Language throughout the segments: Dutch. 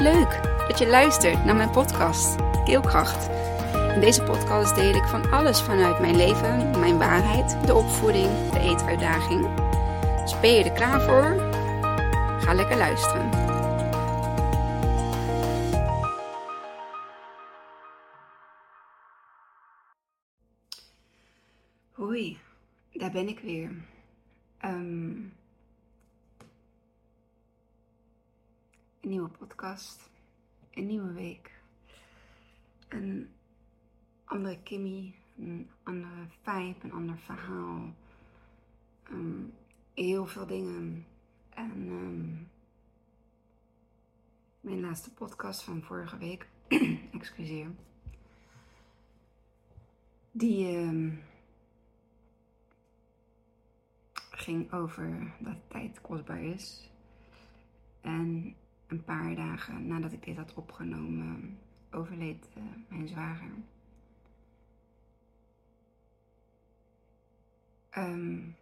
Leuk dat je luistert naar mijn podcast Keelkracht. In deze podcast deel ik van alles vanuit mijn leven, mijn waarheid, de opvoeding, de eetuitdaging. Ben je er klaar voor? Ga lekker luisteren. Podcast, een nieuwe week, een andere Kimmy, een andere vibe, een ander verhaal, um, heel veel dingen. En um, mijn laatste podcast van vorige week, excuseer, die um, ging over dat tijd kostbaar is. En een paar dagen nadat ik dit had opgenomen, overleed uh, mijn zwager. Um,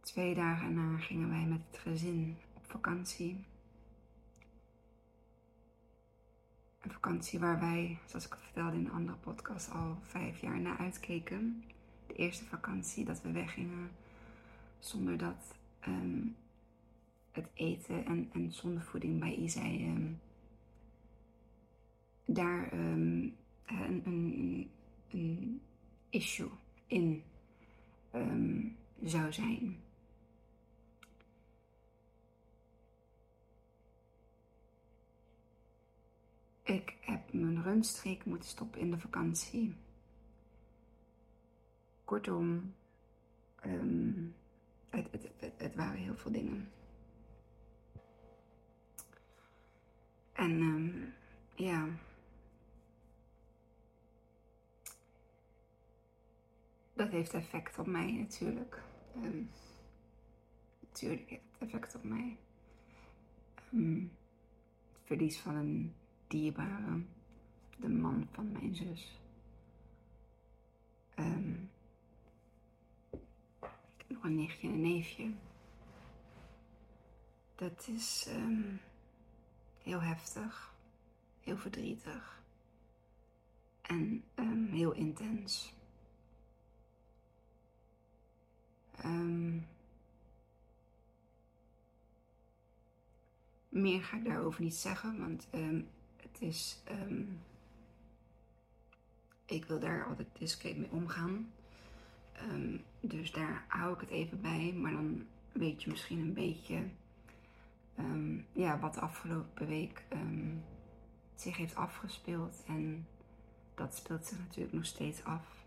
twee dagen na gingen wij met het gezin op vakantie. Een vakantie waar wij, zoals ik al vertelde in een andere podcast, al vijf jaar naar uitkeken. De eerste vakantie dat we weggingen zonder dat um, het eten en, en zondevoeding bij Isai um, daar um, een, een, een, issue in um, zou zijn. Ik heb mijn runstreek moeten stoppen in de vakantie. Kortom, het, het, het, het waren heel veel dingen. En um, ja. Dat heeft effect op mij natuurlijk. Um, natuurlijk heeft het effect op mij. Um, het verlies van een dierbare, de man van mijn zus. Nog een nichtje en een neefje. Dat is um, heel heftig, heel verdrietig en um, heel intens. Um, meer ga ik daarover niet zeggen, want um, het is. ik wil daar altijd discreet mee omgaan. dus daar hou ik het even bij, maar dan weet je misschien een beetje um, ja, wat de afgelopen week um, zich heeft afgespeeld. En dat speelt zich natuurlijk nog steeds af.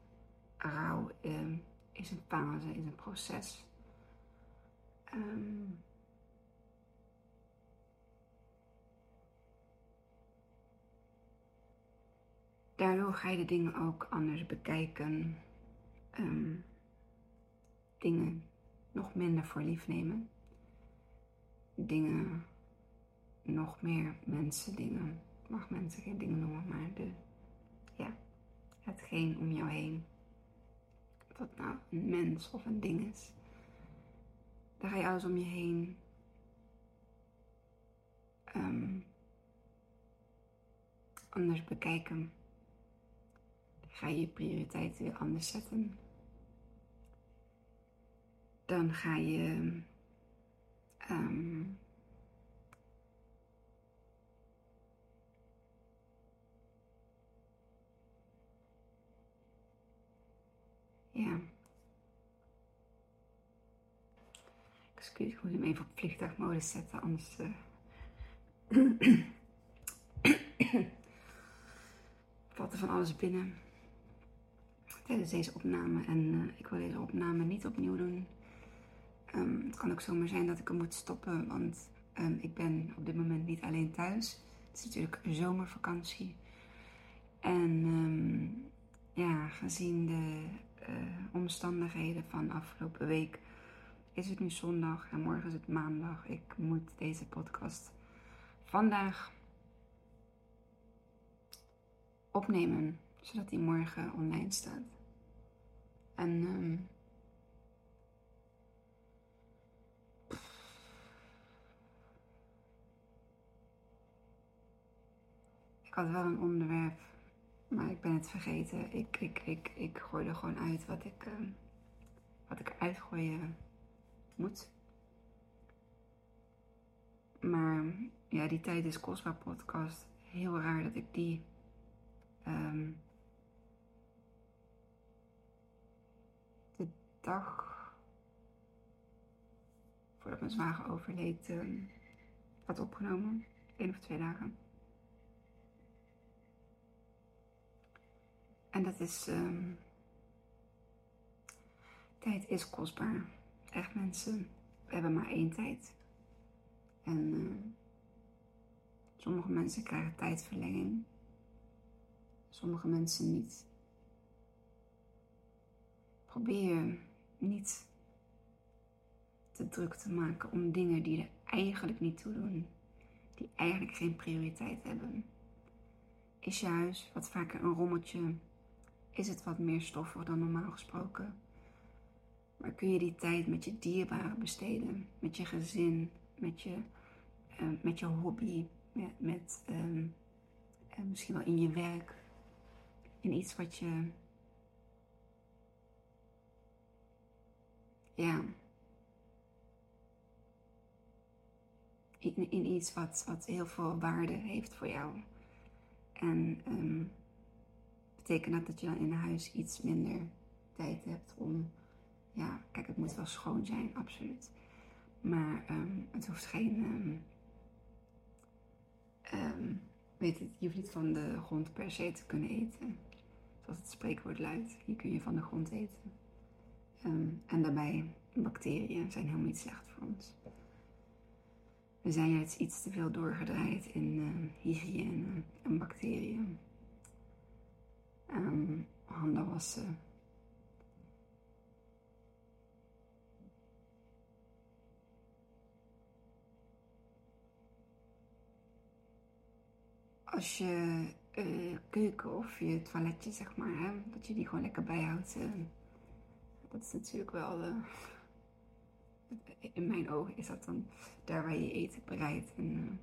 Rouw um, is een fase, is een proces. daardoor ga je de dingen ook anders bekijken. dingen nog minder voor lief nemen dingen, nog meer mensen dingen. Ik mag mensen geen dingen noemen, maar de, ja, hetgeen om jou heen. Of dat nou een mens of een ding is. Daar ga je alles om je heen um, anders bekijken. Dan ga je je prioriteiten weer anders zetten. Dan ga je Um, ja. Excuus, ik moet hem even op vliegtuigmodus zetten, anders. Uh, valt er van alles binnen tijdens deze opname. En uh, ik wil deze opname niet opnieuw doen. Um, het kan ook zomaar zijn dat ik hem moet stoppen, want um, ik ben op dit moment niet alleen thuis. Het is natuurlijk zomervakantie. En um, ja, gezien de uh, omstandigheden van afgelopen week is het nu zondag en morgen is het maandag. Ik moet deze podcast vandaag opnemen, zodat die morgen online staat. En had wel een onderwerp, maar ik ben het vergeten. Ik, ik, ik, ik gooi er gewoon uit wat ik, uh, wat ik eruit gooien moet. Maar ja, die tijd is kostbaar podcast. Heel raar dat ik die um, de dag voordat mijn zwager overleed um, had opgenomen. Eén of twee dagen. En dat is. Um, tijd is kostbaar. Echt mensen. We hebben maar één tijd. En uh, sommige mensen krijgen tijdverlenging. Sommige mensen niet. Probeer niet te druk te maken om dingen die er eigenlijk niet toe doen. Die eigenlijk geen prioriteit hebben. Is je huis wat vaker een rommeltje? Is het wat meer stoffig dan normaal gesproken? Maar kun je die tijd met je dierbaren besteden? Met je gezin, met je, uh, met je hobby, met, um, uh, misschien wel in je werk. In iets wat je. Ja. In, in iets wat, wat heel veel waarde heeft voor jou. En um, betekent dat dat je dan in huis iets minder tijd hebt om. Ja, kijk, het moet wel schoon zijn, absoluut. Maar um, het hoeft geen. Um, um, weet het, je hoeft niet van de grond per se te kunnen eten. Zoals het spreekwoord luidt. Hier kun je van de grond eten. en daarbij, bacteriën zijn helemaal niet slecht voor ons. We zijn juist iets te veel doorgedraaid in uh, hygiëne en bacteriën. Um, handen wassen. Als je uh, keuken of je toiletje, zeg maar, hè, dat je die gewoon lekker bijhoudt. Uh, dat is natuurlijk wel. Uh, in mijn ogen is dat dan daar waar je eten bereidt en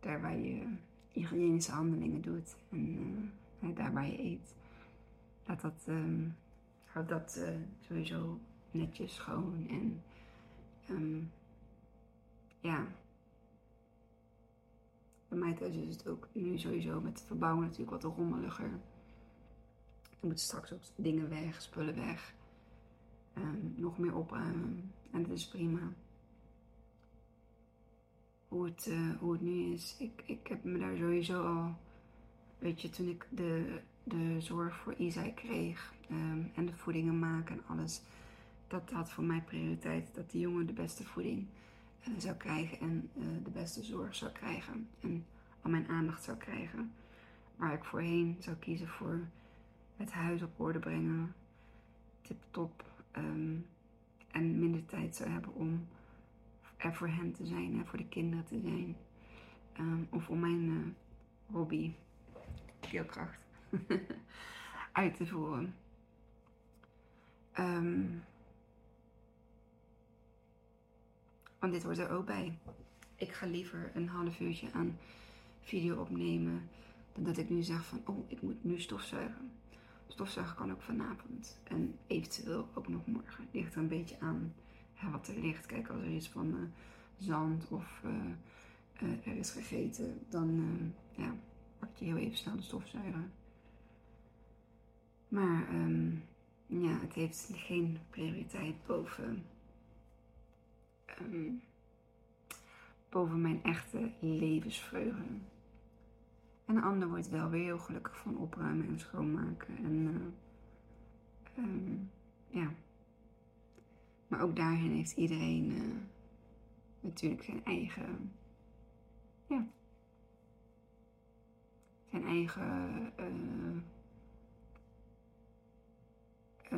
daar waar je hygiënische handelingen doet en daar waar je eet. Laat dat, um, houd dat uh, sowieso netjes schoon en um, ja. Bij mij thuis is het ook nu sowieso met het verbouwen natuurlijk wat rommeliger. Er moeten straks ook dingen weg, spullen weg. Um, nog meer opruimen. En dat is prima. Hoe het, uh, hoe het nu is. Ik, ik heb me daar sowieso al Weet je, toen ik de, de zorg voor Isai kreeg um, en de voedingen maken en alles, dat had voor mij prioriteit. Dat die jongen de beste voeding uh, zou krijgen en uh, de beste zorg zou krijgen. En al mijn aandacht zou krijgen. Waar ik voorheen zou kiezen voor het huis op orde brengen, tip-top. Um, en minder tijd zou hebben om er voor hen te zijn, hè, voor de kinderen te zijn. Um, of om mijn uh, hobby keelkracht uit te voeren. Um, want dit hoort er ook bij. Ik ga liever een half uurtje aan video opnemen dan dat ik nu zeg van oh ik moet nu stofzuigen. Stofzuigen kan ook vanavond en eventueel ook nog morgen. Ligt er een beetje aan hè, wat er ligt. Kijk als er iets van uh, zand of uh, er is gegeten, dan ja, pak je heel even snel de stofzuiger. Maar um, ja, het heeft geen prioriteit boven, um, boven mijn echte levensvreugde. En een ander wordt wel weer heel gelukkig van opruimen en schoonmaken. En uh, ja. Maar ook daarin heeft iedereen uh, natuurlijk zijn eigen ja, zijn eigen uh,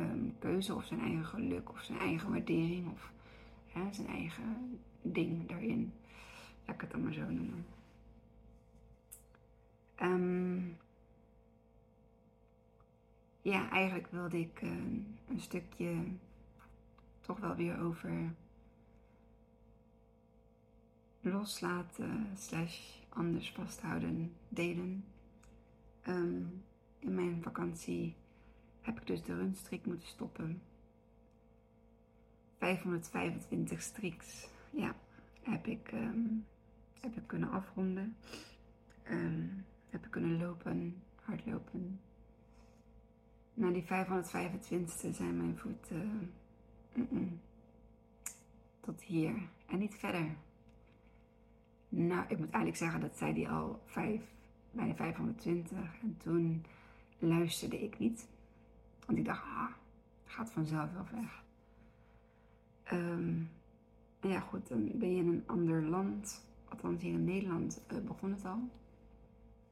um, keuze of zijn eigen geluk of zijn eigen waardering of zijn eigen ding daarin. Laat ik het dan maar zo noemen. Um, ja, eigenlijk wilde ik een stukje toch wel weer over loslaten slash anders vasthouden delen. Ehm, in mijn vakantie heb ik dus de runstrik moeten stoppen. 525 striks, ja, heb ik, ehm, heb ik kunnen afronden. Um, heb ik kunnen lopen, hardlopen. Na die 525ste zijn mijn voeten tot hier en niet verder. Nou, ik moet eigenlijk zeggen dat zij die al 5, bijna 520 en toen luisterde ik niet. Want ik dacht, ah, gaat vanzelf wel weg. Um, ja, goed, dan ben je in een ander land. Althans, hier in Nederland uh, begon het al.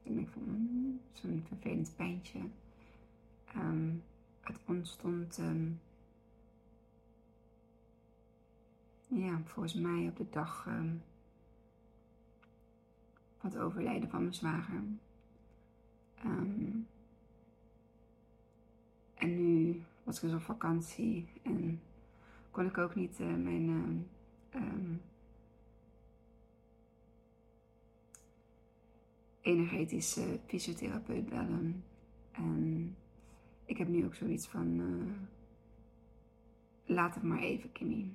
En ik vond mm, zo'n vervelend pijntje. Um, het ontstond, um, ja, volgens mij op de dag van het overlijden van mijn zwager. en nu was ik dus op vakantie en kon ik ook niet uh, mijn um, energetische fysiotherapeut bellen. En ik heb nu ook zoiets van, uh, laat het maar even Kimmy.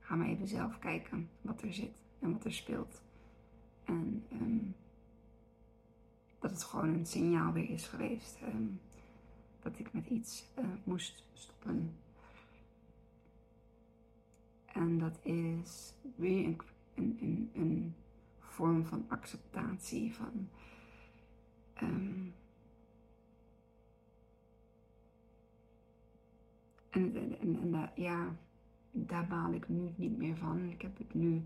Ga maar even zelf kijken wat er zit en wat er speelt. En um, dat het gewoon een signaal weer is geweest. Um, dat ik met iets uh, moest stoppen. En dat is weer een, een, een, vorm van acceptatie van. Um, en, en, ja, daar baal ik nu niet meer van. Ik heb het nu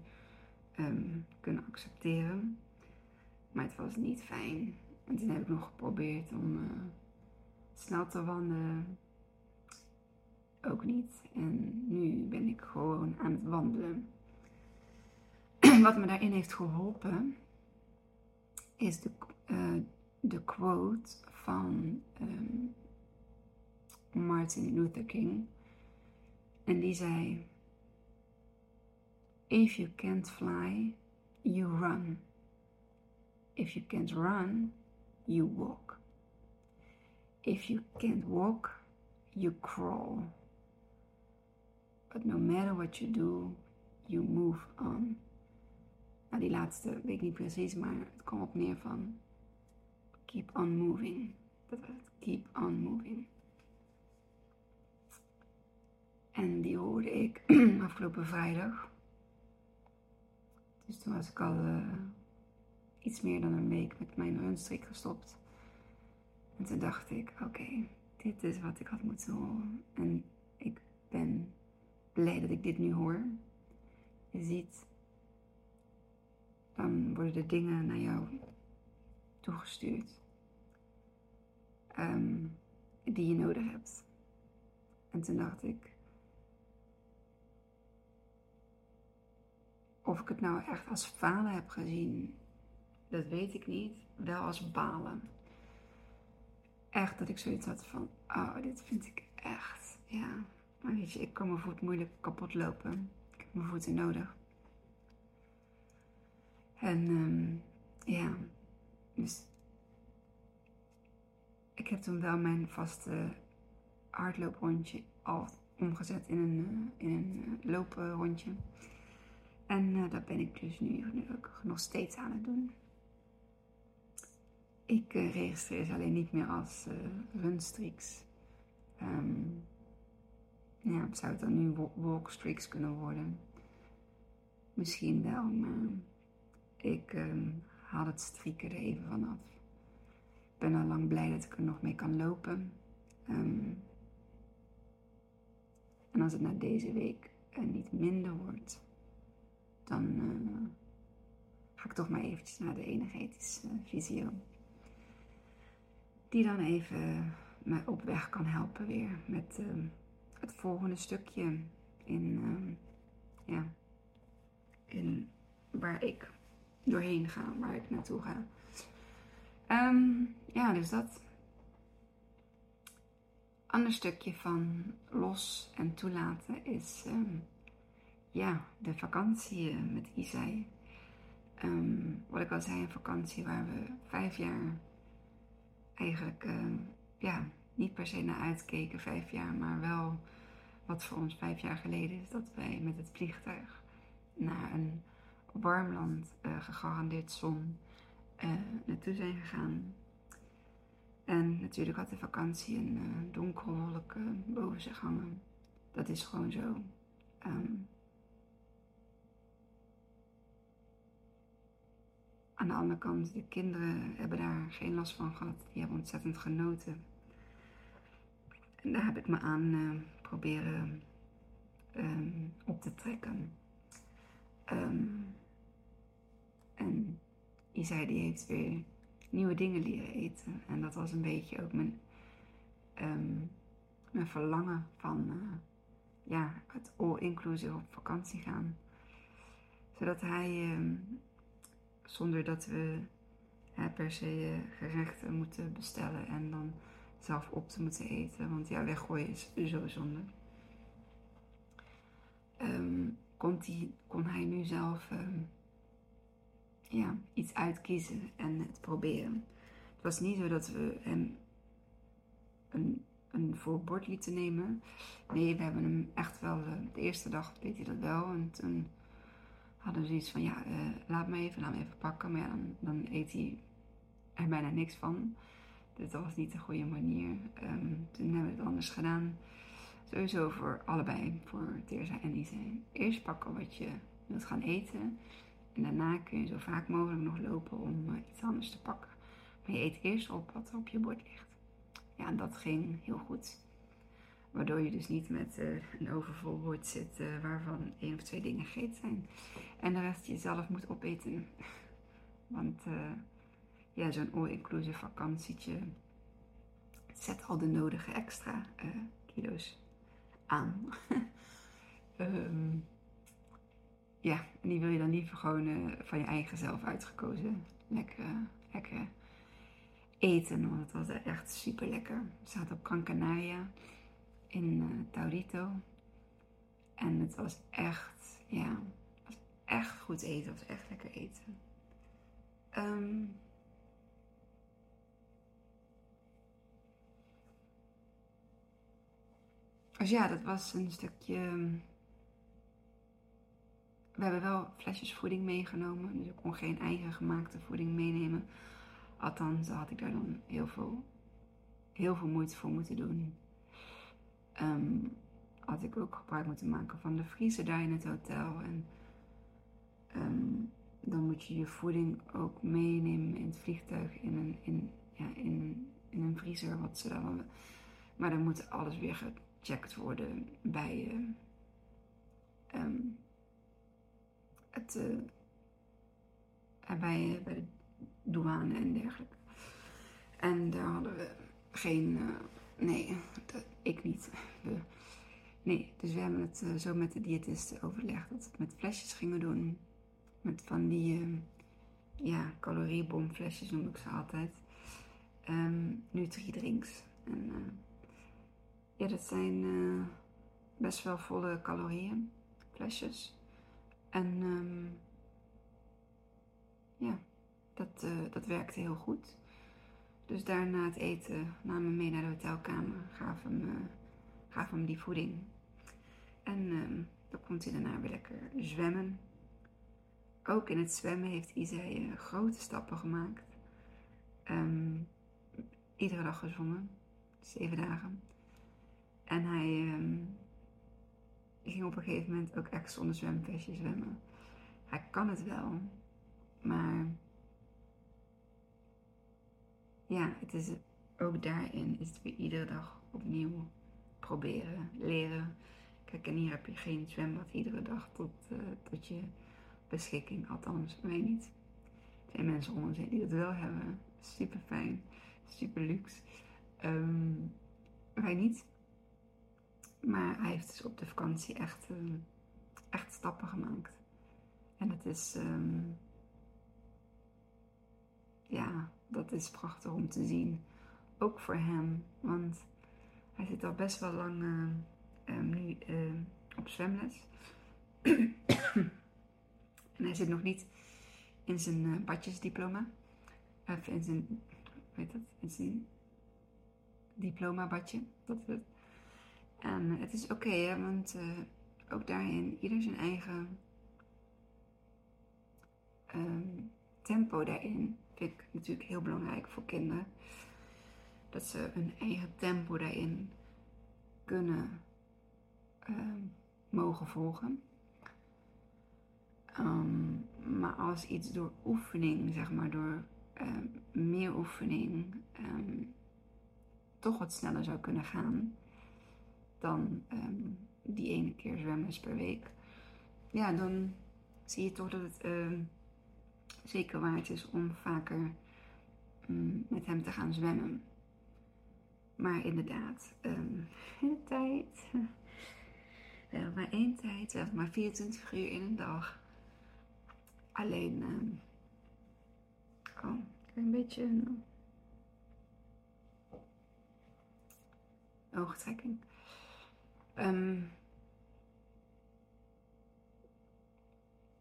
um, kunnen accepteren. Maar het was niet fijn. En toen heb ik nog geprobeerd om uh, snel te wandelen ook niet. En nu ben ik gewoon aan het wandelen. Wat me daarin heeft geholpen is de, uh, de quote van um, Martin Luther King. En die zei: If you can't fly, you run. If you can't run, you walk. If you can't walk, you crawl. But no matter what you do, you move on. Nou, die laatste weet ik niet precies, maar het kwam op neer van keep on moving. Dat was het, keep on moving. En die hoorde ik afgelopen vrijdag. Dus toen was ik al uh, iets meer dan een week met mijn runstrik gestopt. En toen dacht ik, oké, dit is wat ik had moeten horen. En ik ben blij dat ik dit nu hoor. Je ziet, dan worden de dingen naar jou toegestuurd um, die je nodig hebt. En toen dacht ik, of ik het nou echt als falen heb gezien, dat weet ik niet. Wel als balen. Echt dat ik zoiets had van, oh, dit vind ik echt, ja, maar weet je, ik kan mijn voet moeilijk kapot lopen. Ik heb mijn voeten nodig. En um, ja, dus ik heb toen wel mijn vaste hardlooprondje al omgezet in een, uh, in een uh, looprondje. En uh, dat ben ik dus nu, ook nog steeds aan het doen. Ik registreer ze alleen niet meer als. Um, ja, zou het dan nu walkstreaks kunnen worden? Misschien wel, maar ik uh, haal het strieken er even vanaf. Ik ben al lang blij dat ik er nog mee kan lopen. Um, en als het na deze week uh, niet minder wordt, dan uh, ga ik toch maar eventjes naar de energetische visio. Die dan even me op weg kan helpen weer met uh, het volgende stukje in, uh, ja, in waar ik doorheen ga, waar ik naartoe ga. Um, ja, dus dat. Ander stukje van los en toelaten is ja, de vakantie met Isai. ehm, wat ik al zei, een vakantie waar we vijf jaar eigenlijk ehm, ja, niet per se naar uitkeken, vijf jaar, maar wel wat voor ons vijf jaar geleden is, dat wij met het vliegtuig naar een warm land, uh, gegarandeerd zon, uh, naartoe zijn gegaan. En natuurlijk had de vakantie een uh, donkere wolk boven zich hangen. Dat is gewoon zo. Um, aan de andere kant, de kinderen hebben daar geen last van gehad. Die hebben ontzettend genoten. En daar heb ik me aan uh, proberen um, op te trekken. Um, en Isai die heeft weer nieuwe dingen leren eten. En dat was een beetje ook mijn, um, mijn verlangen van uh, ja, het all-inclusive op vakantie gaan. Zodat hij, zonder dat we per se uh, gerechten moeten bestellen en dan zelf op te moeten eten. Want ja, weggooien is zo zonde. Um, kon, hij nu zelf um, ja, iets uitkiezen en het proberen. Het was niet zo dat we hem een, een voorbord lieten nemen. Nee, we hebben hem echt wel, uh, de eerste dag deed hij dat wel. En toen hadden we zoiets van, ja, uh, laat me even, laat me even pakken. Maar dan, dan eet hij er bijna niks van. Dus dat was niet de goede manier. Um, toen hebben we het anders gedaan. Sowieso voor allebei, voor Teersa en Isa. Eerst pakken wat je wilt gaan eten. En daarna kun je zo vaak mogelijk nog lopen om uh, iets anders te pakken. Maar je eet eerst op wat er op je bord ligt. Ja, dat ging heel goed. Waardoor je dus niet met uh, een overvol bord zit uh, waarvan één of twee dingen gegeten zijn. En de rest je zelf moet opeten. Want ja, zo'n all-inclusive vakantietje zet al de nodige extra kilo's aan. um, ja, en die wil je dan liever gewoon van je eigen zelf uitgekozen lekker, lekker eten. Want het was echt super lekker. We zaten op Gran in uh, Taurito. En het was echt, ja, was echt goed eten. Het was echt lekker eten. Um, Dus ja, dat was een stukje. Ehm, we hebben wel flesjes voeding meegenomen, dus ik kon geen eigen gemaakte voeding meenemen. Althans, had ik daar dan heel veel, heel veel moeite voor moeten doen. Um, had ik ook gebruik moeten maken van de vriezer daar in het hotel. En um, dan moet je je voeding ook meenemen in het vliegtuig in een, in, ja, in, in een vriezer. Wat ze dan, maar dan moet alles weer gecheckt worden bij uh, um, het, uh, bij, bij de douane en dergelijke. En daar hadden we geen, nee, dat, ik niet. Nee, dus we hebben het zo met de diëtisten overlegd dat we het met flesjes gingen doen. Met van die, uh, ja, caloriebomflesjes noem ik ze altijd. Um, Nutri-drinks. En ja, dat zijn uh, best wel volle calorieën, flesjes. En um, ja, dat, dat werkte heel goed. Dus daarna het eten namen we mee naar de hotelkamer, gaven hem, uh, gaven hem die voeding. En um, dan kon hij daarna weer lekker zwemmen. Ook in het zwemmen heeft Isai grote stappen gemaakt. Um, iedere dag gezongen, zeven dagen. En hij um, ging op een gegeven moment ook echt zonder zwemvestje zwemmen. Hij kan het wel, maar ja, het is ook daarin is het weer iedere dag opnieuw proberen, leren. Kijk, en hier heb je geen zwembad iedere dag tot, uh, tot je beschikking, althans wij niet. Er zijn mensen om ons heen die dat wel hebben. Super fijn, super luxe. Um, wij niet. Maar hij heeft dus op de vakantie echt, uh, echt stappen gemaakt. En het is, um, ja, dat is prachtig om te zien. Ook voor hem, want hij zit al best wel lang uh, um, nu uh, op zwemles. en hij zit nog niet in zijn uh, badjesdiploma. Of in zijn, weet het, in zijn diploma badje. Dat is het. En het is oké, want uh, ook daarin, ieder zijn eigen um, tempo daarin. Ik natuurlijk heel belangrijk voor kinderen. Dat ze hun eigen tempo daarin kunnen um, mogen volgen. Um, maar als iets door oefening, zeg maar, door meer oefening, toch wat sneller zou kunnen gaan dan die ene keer zwemmen per week, ja, dan zie je toch dat het zeker waard is om vaker um, met hem te gaan zwemmen. Maar inderdaad, um, tijd. We hebben maar één tijd, we hebben maar 24 uur in een dag. Alleen, um, oh, een beetje een oogtrekking. Um,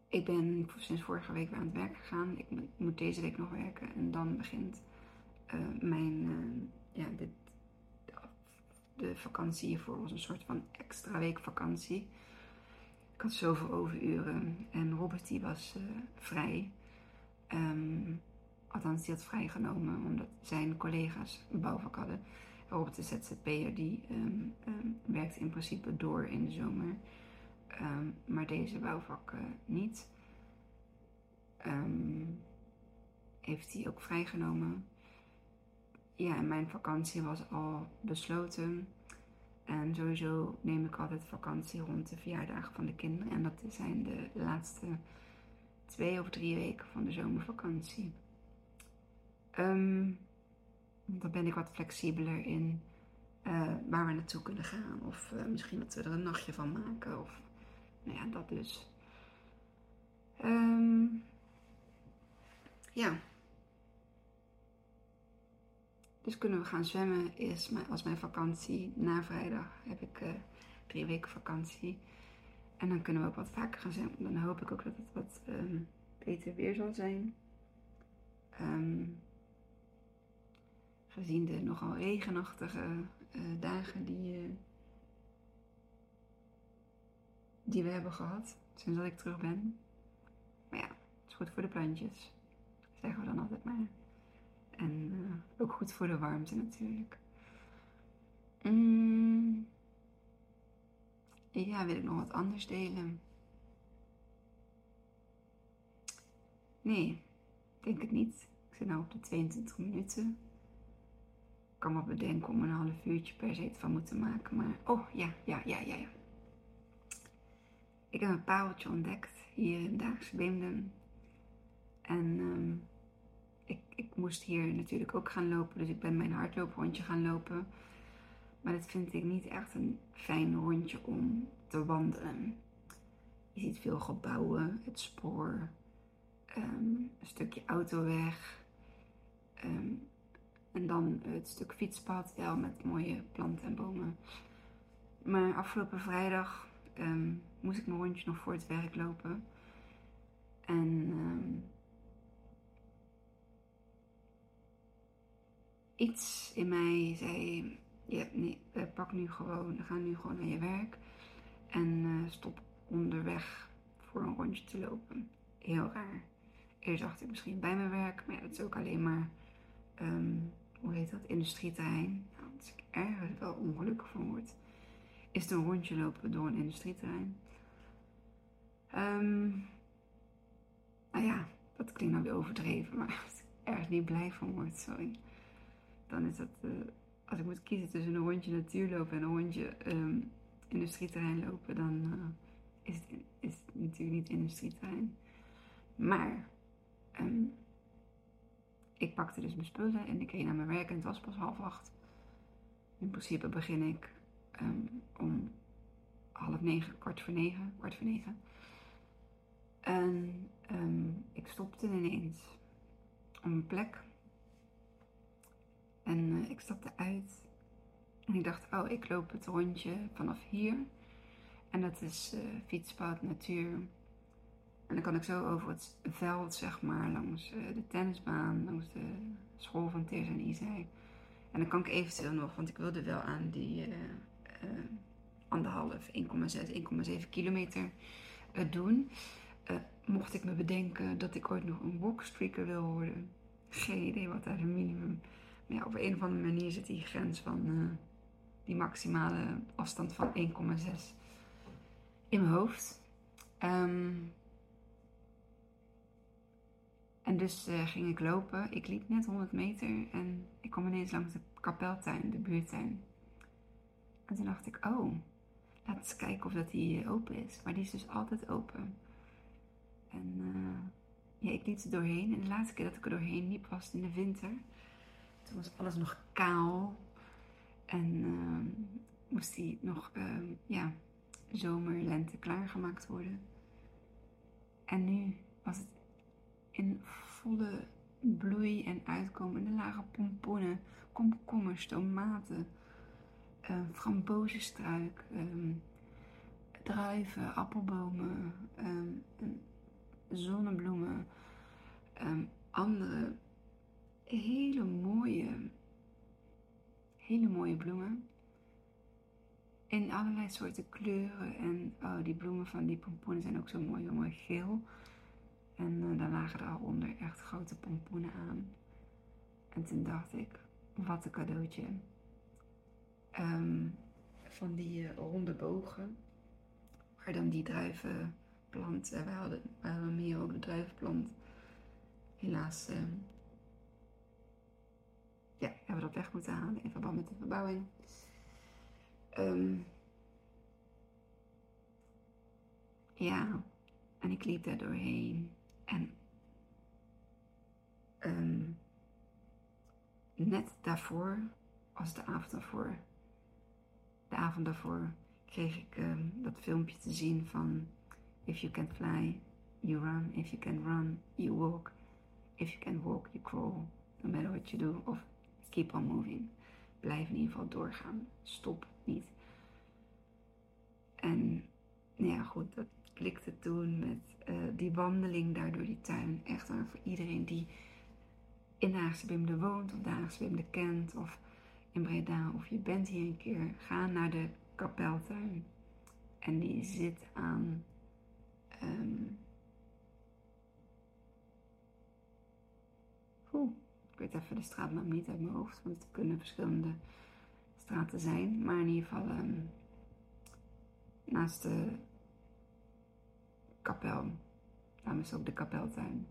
ik ben sinds vorige week weer aan het werk gegaan. Ik moet deze week nog werken. En dan begint uh, mijn, uh, ja, dit, de vakantie hiervoor was een soort van extra week vakantie. Ik had zoveel overuren. En Robert die was uh, vrij. Um, althans, die had vrijgenomen omdat zijn collega's een bouwvak hadden. Robert de ZZP'er die um, um, werkte in principe door in de zomer. Um, maar deze bouwvakken niet. Um, heeft hij ook vrijgenomen. Ja, en mijn vakantie was al besloten. En sowieso neem ik altijd vakantie rond de verjaardagen van de kinderen. En dat zijn de laatste twee of drie weken van de zomervakantie. Um, dan ben ik wat flexibeler in uh, waar we naartoe kunnen gaan. Of uh, misschien dat we er een nachtje van maken. Of nou ja, dat dus. Um, ja. Dus kunnen we gaan zwemmen is mijn, als mijn vakantie. Na vrijdag heb ik uh, drie weken vakantie. En dan kunnen we ook wat vaker gaan zwemmen. Dan hoop ik ook dat het wat um, beter weer zal zijn. Um, gezien de nogal regenachtige uh, dagen die, uh, die we hebben gehad sinds dat ik terug ben. Maar ja, het is goed voor de plantjes, zeggen we dan altijd maar. En uh, ook goed voor de warmte natuurlijk. Mm. Ja, wil ik nog wat anders delen? Nee, denk het niet. Ik zit nu op de 22 minuten. Ik kan me bedenken om een half uurtje per se van moeten maken. Maar, oh ja, ja, ja, ja, ja. Ik heb een pareltje ontdekt hier in Daagse Beemden. En um, ik, ik moest hier natuurlijk ook gaan lopen. Dus ik ben mijn hardlooprondje gaan lopen. Maar dat vind ik niet echt een fijn rondje om te wandelen. Je ziet veel gebouwen, het spoor, um, een stukje autoweg. Um, en dan het stuk fietspad, wel met mooie planten en bomen. Maar afgelopen vrijdag moest ik mijn rondje nog voor het werk lopen. En um, iets in mij zei: ja, nee, pak nu gewoon, ga nu gewoon naar je werk. En uh, stop onderweg voor een rondje te lopen. Heel raar. Eerst dacht ik misschien bij mijn werk, maar ja, dat is ook alleen maar. Um, hoe heet dat, industrieterrein. Nou, als ik ergens wel ongelukkig van word, is het een rondje lopen door een industrieterrein. Um, nou ja, dat klinkt nou weer overdreven, maar als ik ergens niet blij van word, sorry. Dan is dat, uh, als ik moet kiezen tussen een rondje natuurlopen en een rondje um, industrieterrein lopen, dan uh, is, het, is natuurlijk niet industrieterrein. Maar um, ik pakte dus mijn spullen en ik ging naar mijn werk en het was pas half acht. In principe begin ik om half negen, kwart voor negen, kwart voor negen. En um, ik stopte ineens op een plek. En uh, ik stapte uit. En ik dacht, oh, ik loop het rondje vanaf hier. En dat is uh, fietspad, natuur. En dan kan ik zo over het veld, zeg maar, langs eh, de tennisbaan, langs de school van Teers en Isai. En dan kan ik eventueel nog, want ik wilde wel aan die anderhalf, 1,6, 1,7 kilometer doen. Mocht ik me bedenken dat ik ooit nog een walkstreaker wil worden. Geen idee wat daar de minimum. Maar ja, op een of andere manier zit die grens van die maximale afstand van 1,6 in mijn hoofd. Um, en dus uh, ging ik lopen. Ik liep net 100 meter en ik kwam ineens langs de kapeltuin, de buurtuin. En toen dacht ik, oh, laat eens kijken of dat die open is. Maar die is dus altijd open. En uh, ja, ik liep er doorheen. En de laatste keer dat ik er doorheen liep was in de winter. Toen was alles nog kaal. En uh, moest die nog, ja, zomer, lente klaargemaakt worden. En nu was het in volle bloei en uitkomen. lage pompoenen, komkommers, tomaten, uh, frambozenstruik, um, druiven, appelbomen, um, zonnebloemen, um, andere hele mooie, hele mooie bloemen. In allerlei soorten kleuren. En oh, die bloemen van die pompoenen zijn ook zo mooi, zo mooi geel. En uh, daar lagen er al onder echt grote pompoenen aan. En toen dacht ik, wat een cadeautje. Um, van die uh, ronde bogen. Waar dan die druivenplant, uh, wij, hadden, wij hadden meer ook de druivenplant. Helaas uh, ja, hebben we dat weg moeten halen in verband met de verbouwing. Um, ja, en ik liep daar doorheen. En um, net daarvoor, als de avond daarvoor, de avond daarvoor, kreeg ik dat filmpje te zien van If you can fly, you run. If you can run, you walk. If you can walk, you crawl. No matter what you do. Of keep on moving. Blijf in ieder geval doorgaan. Stop niet. En nou ja, goed, dat klikte toen met uh, die wandeling daar door die tuin. Echt waar voor iedereen die in Haagse Bimde woont of de Haagse Bimde kent of in Breda of je bent hier een keer. Ga naar de kapeltuin. En die zit aan Oeh, ik weet even de straatnaam niet uit mijn hoofd, want het kunnen verschillende straten zijn. Maar in ieder geval um, naast de kapel. Daarom is ook de kapeltuin.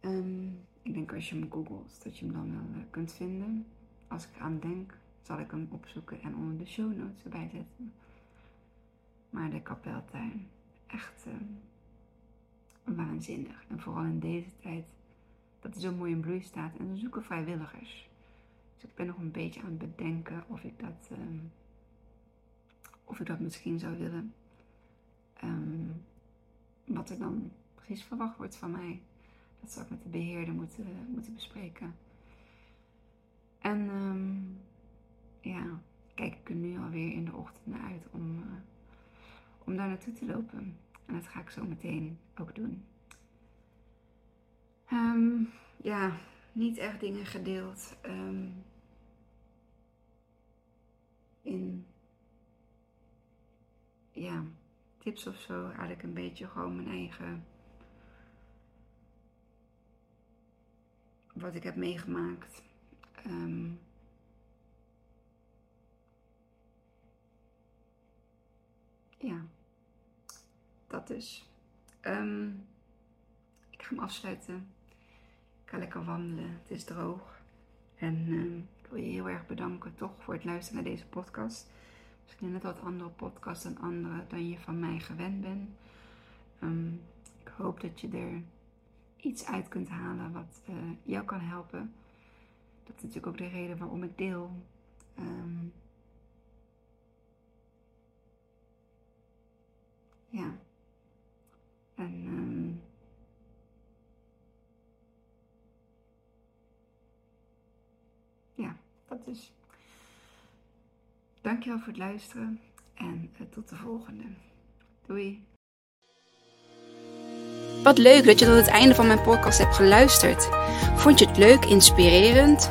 Um, ik denk als je hem googelt, dat je hem dan wel uh, kunt vinden. Als ik eraan denk, zal ik hem opzoeken en onder de show notes erbij zetten. Maar de kapeltuin, echt uh, waanzinnig. En vooral in deze tijd, dat hij zo mooi in bloei staat. En ze zoeken vrijwilligers. Dus ik ben nog een beetje aan het bedenken of ik dat, uh, of ik dat misschien zou willen. Um, wat er dan precies verwacht wordt van mij. Dat zou ik met de beheerder moeten, moeten bespreken. En ja, kijk ik er nu alweer in de ochtend naar uit om, uh, om daar naartoe te lopen. En dat ga ik zo meteen ook doen. Um, ja, niet echt dingen gedeeld. in ja, tips of zo. Eigenlijk een beetje gewoon mijn eigen. Wat ik heb meegemaakt. Um, ja, dat dus. Ik ga hem afsluiten. Ik ga lekker wandelen. Het is droog. En um, ik wil je heel erg bedanken toch voor het luisteren naar deze podcast. Misschien net wat andere podcasts dan andere dan je van mij gewend bent. Um, ik hoop dat je er iets uit kunt halen wat uh, jou kan helpen. Dat is natuurlijk ook de reden waarom ik deel. Ja. En um, ja, dat is. Dankjewel voor het luisteren en eh, tot de volgende. Doei! Wat leuk dat je tot het einde van mijn podcast hebt geluisterd. Vond je het leuk, inspirerend?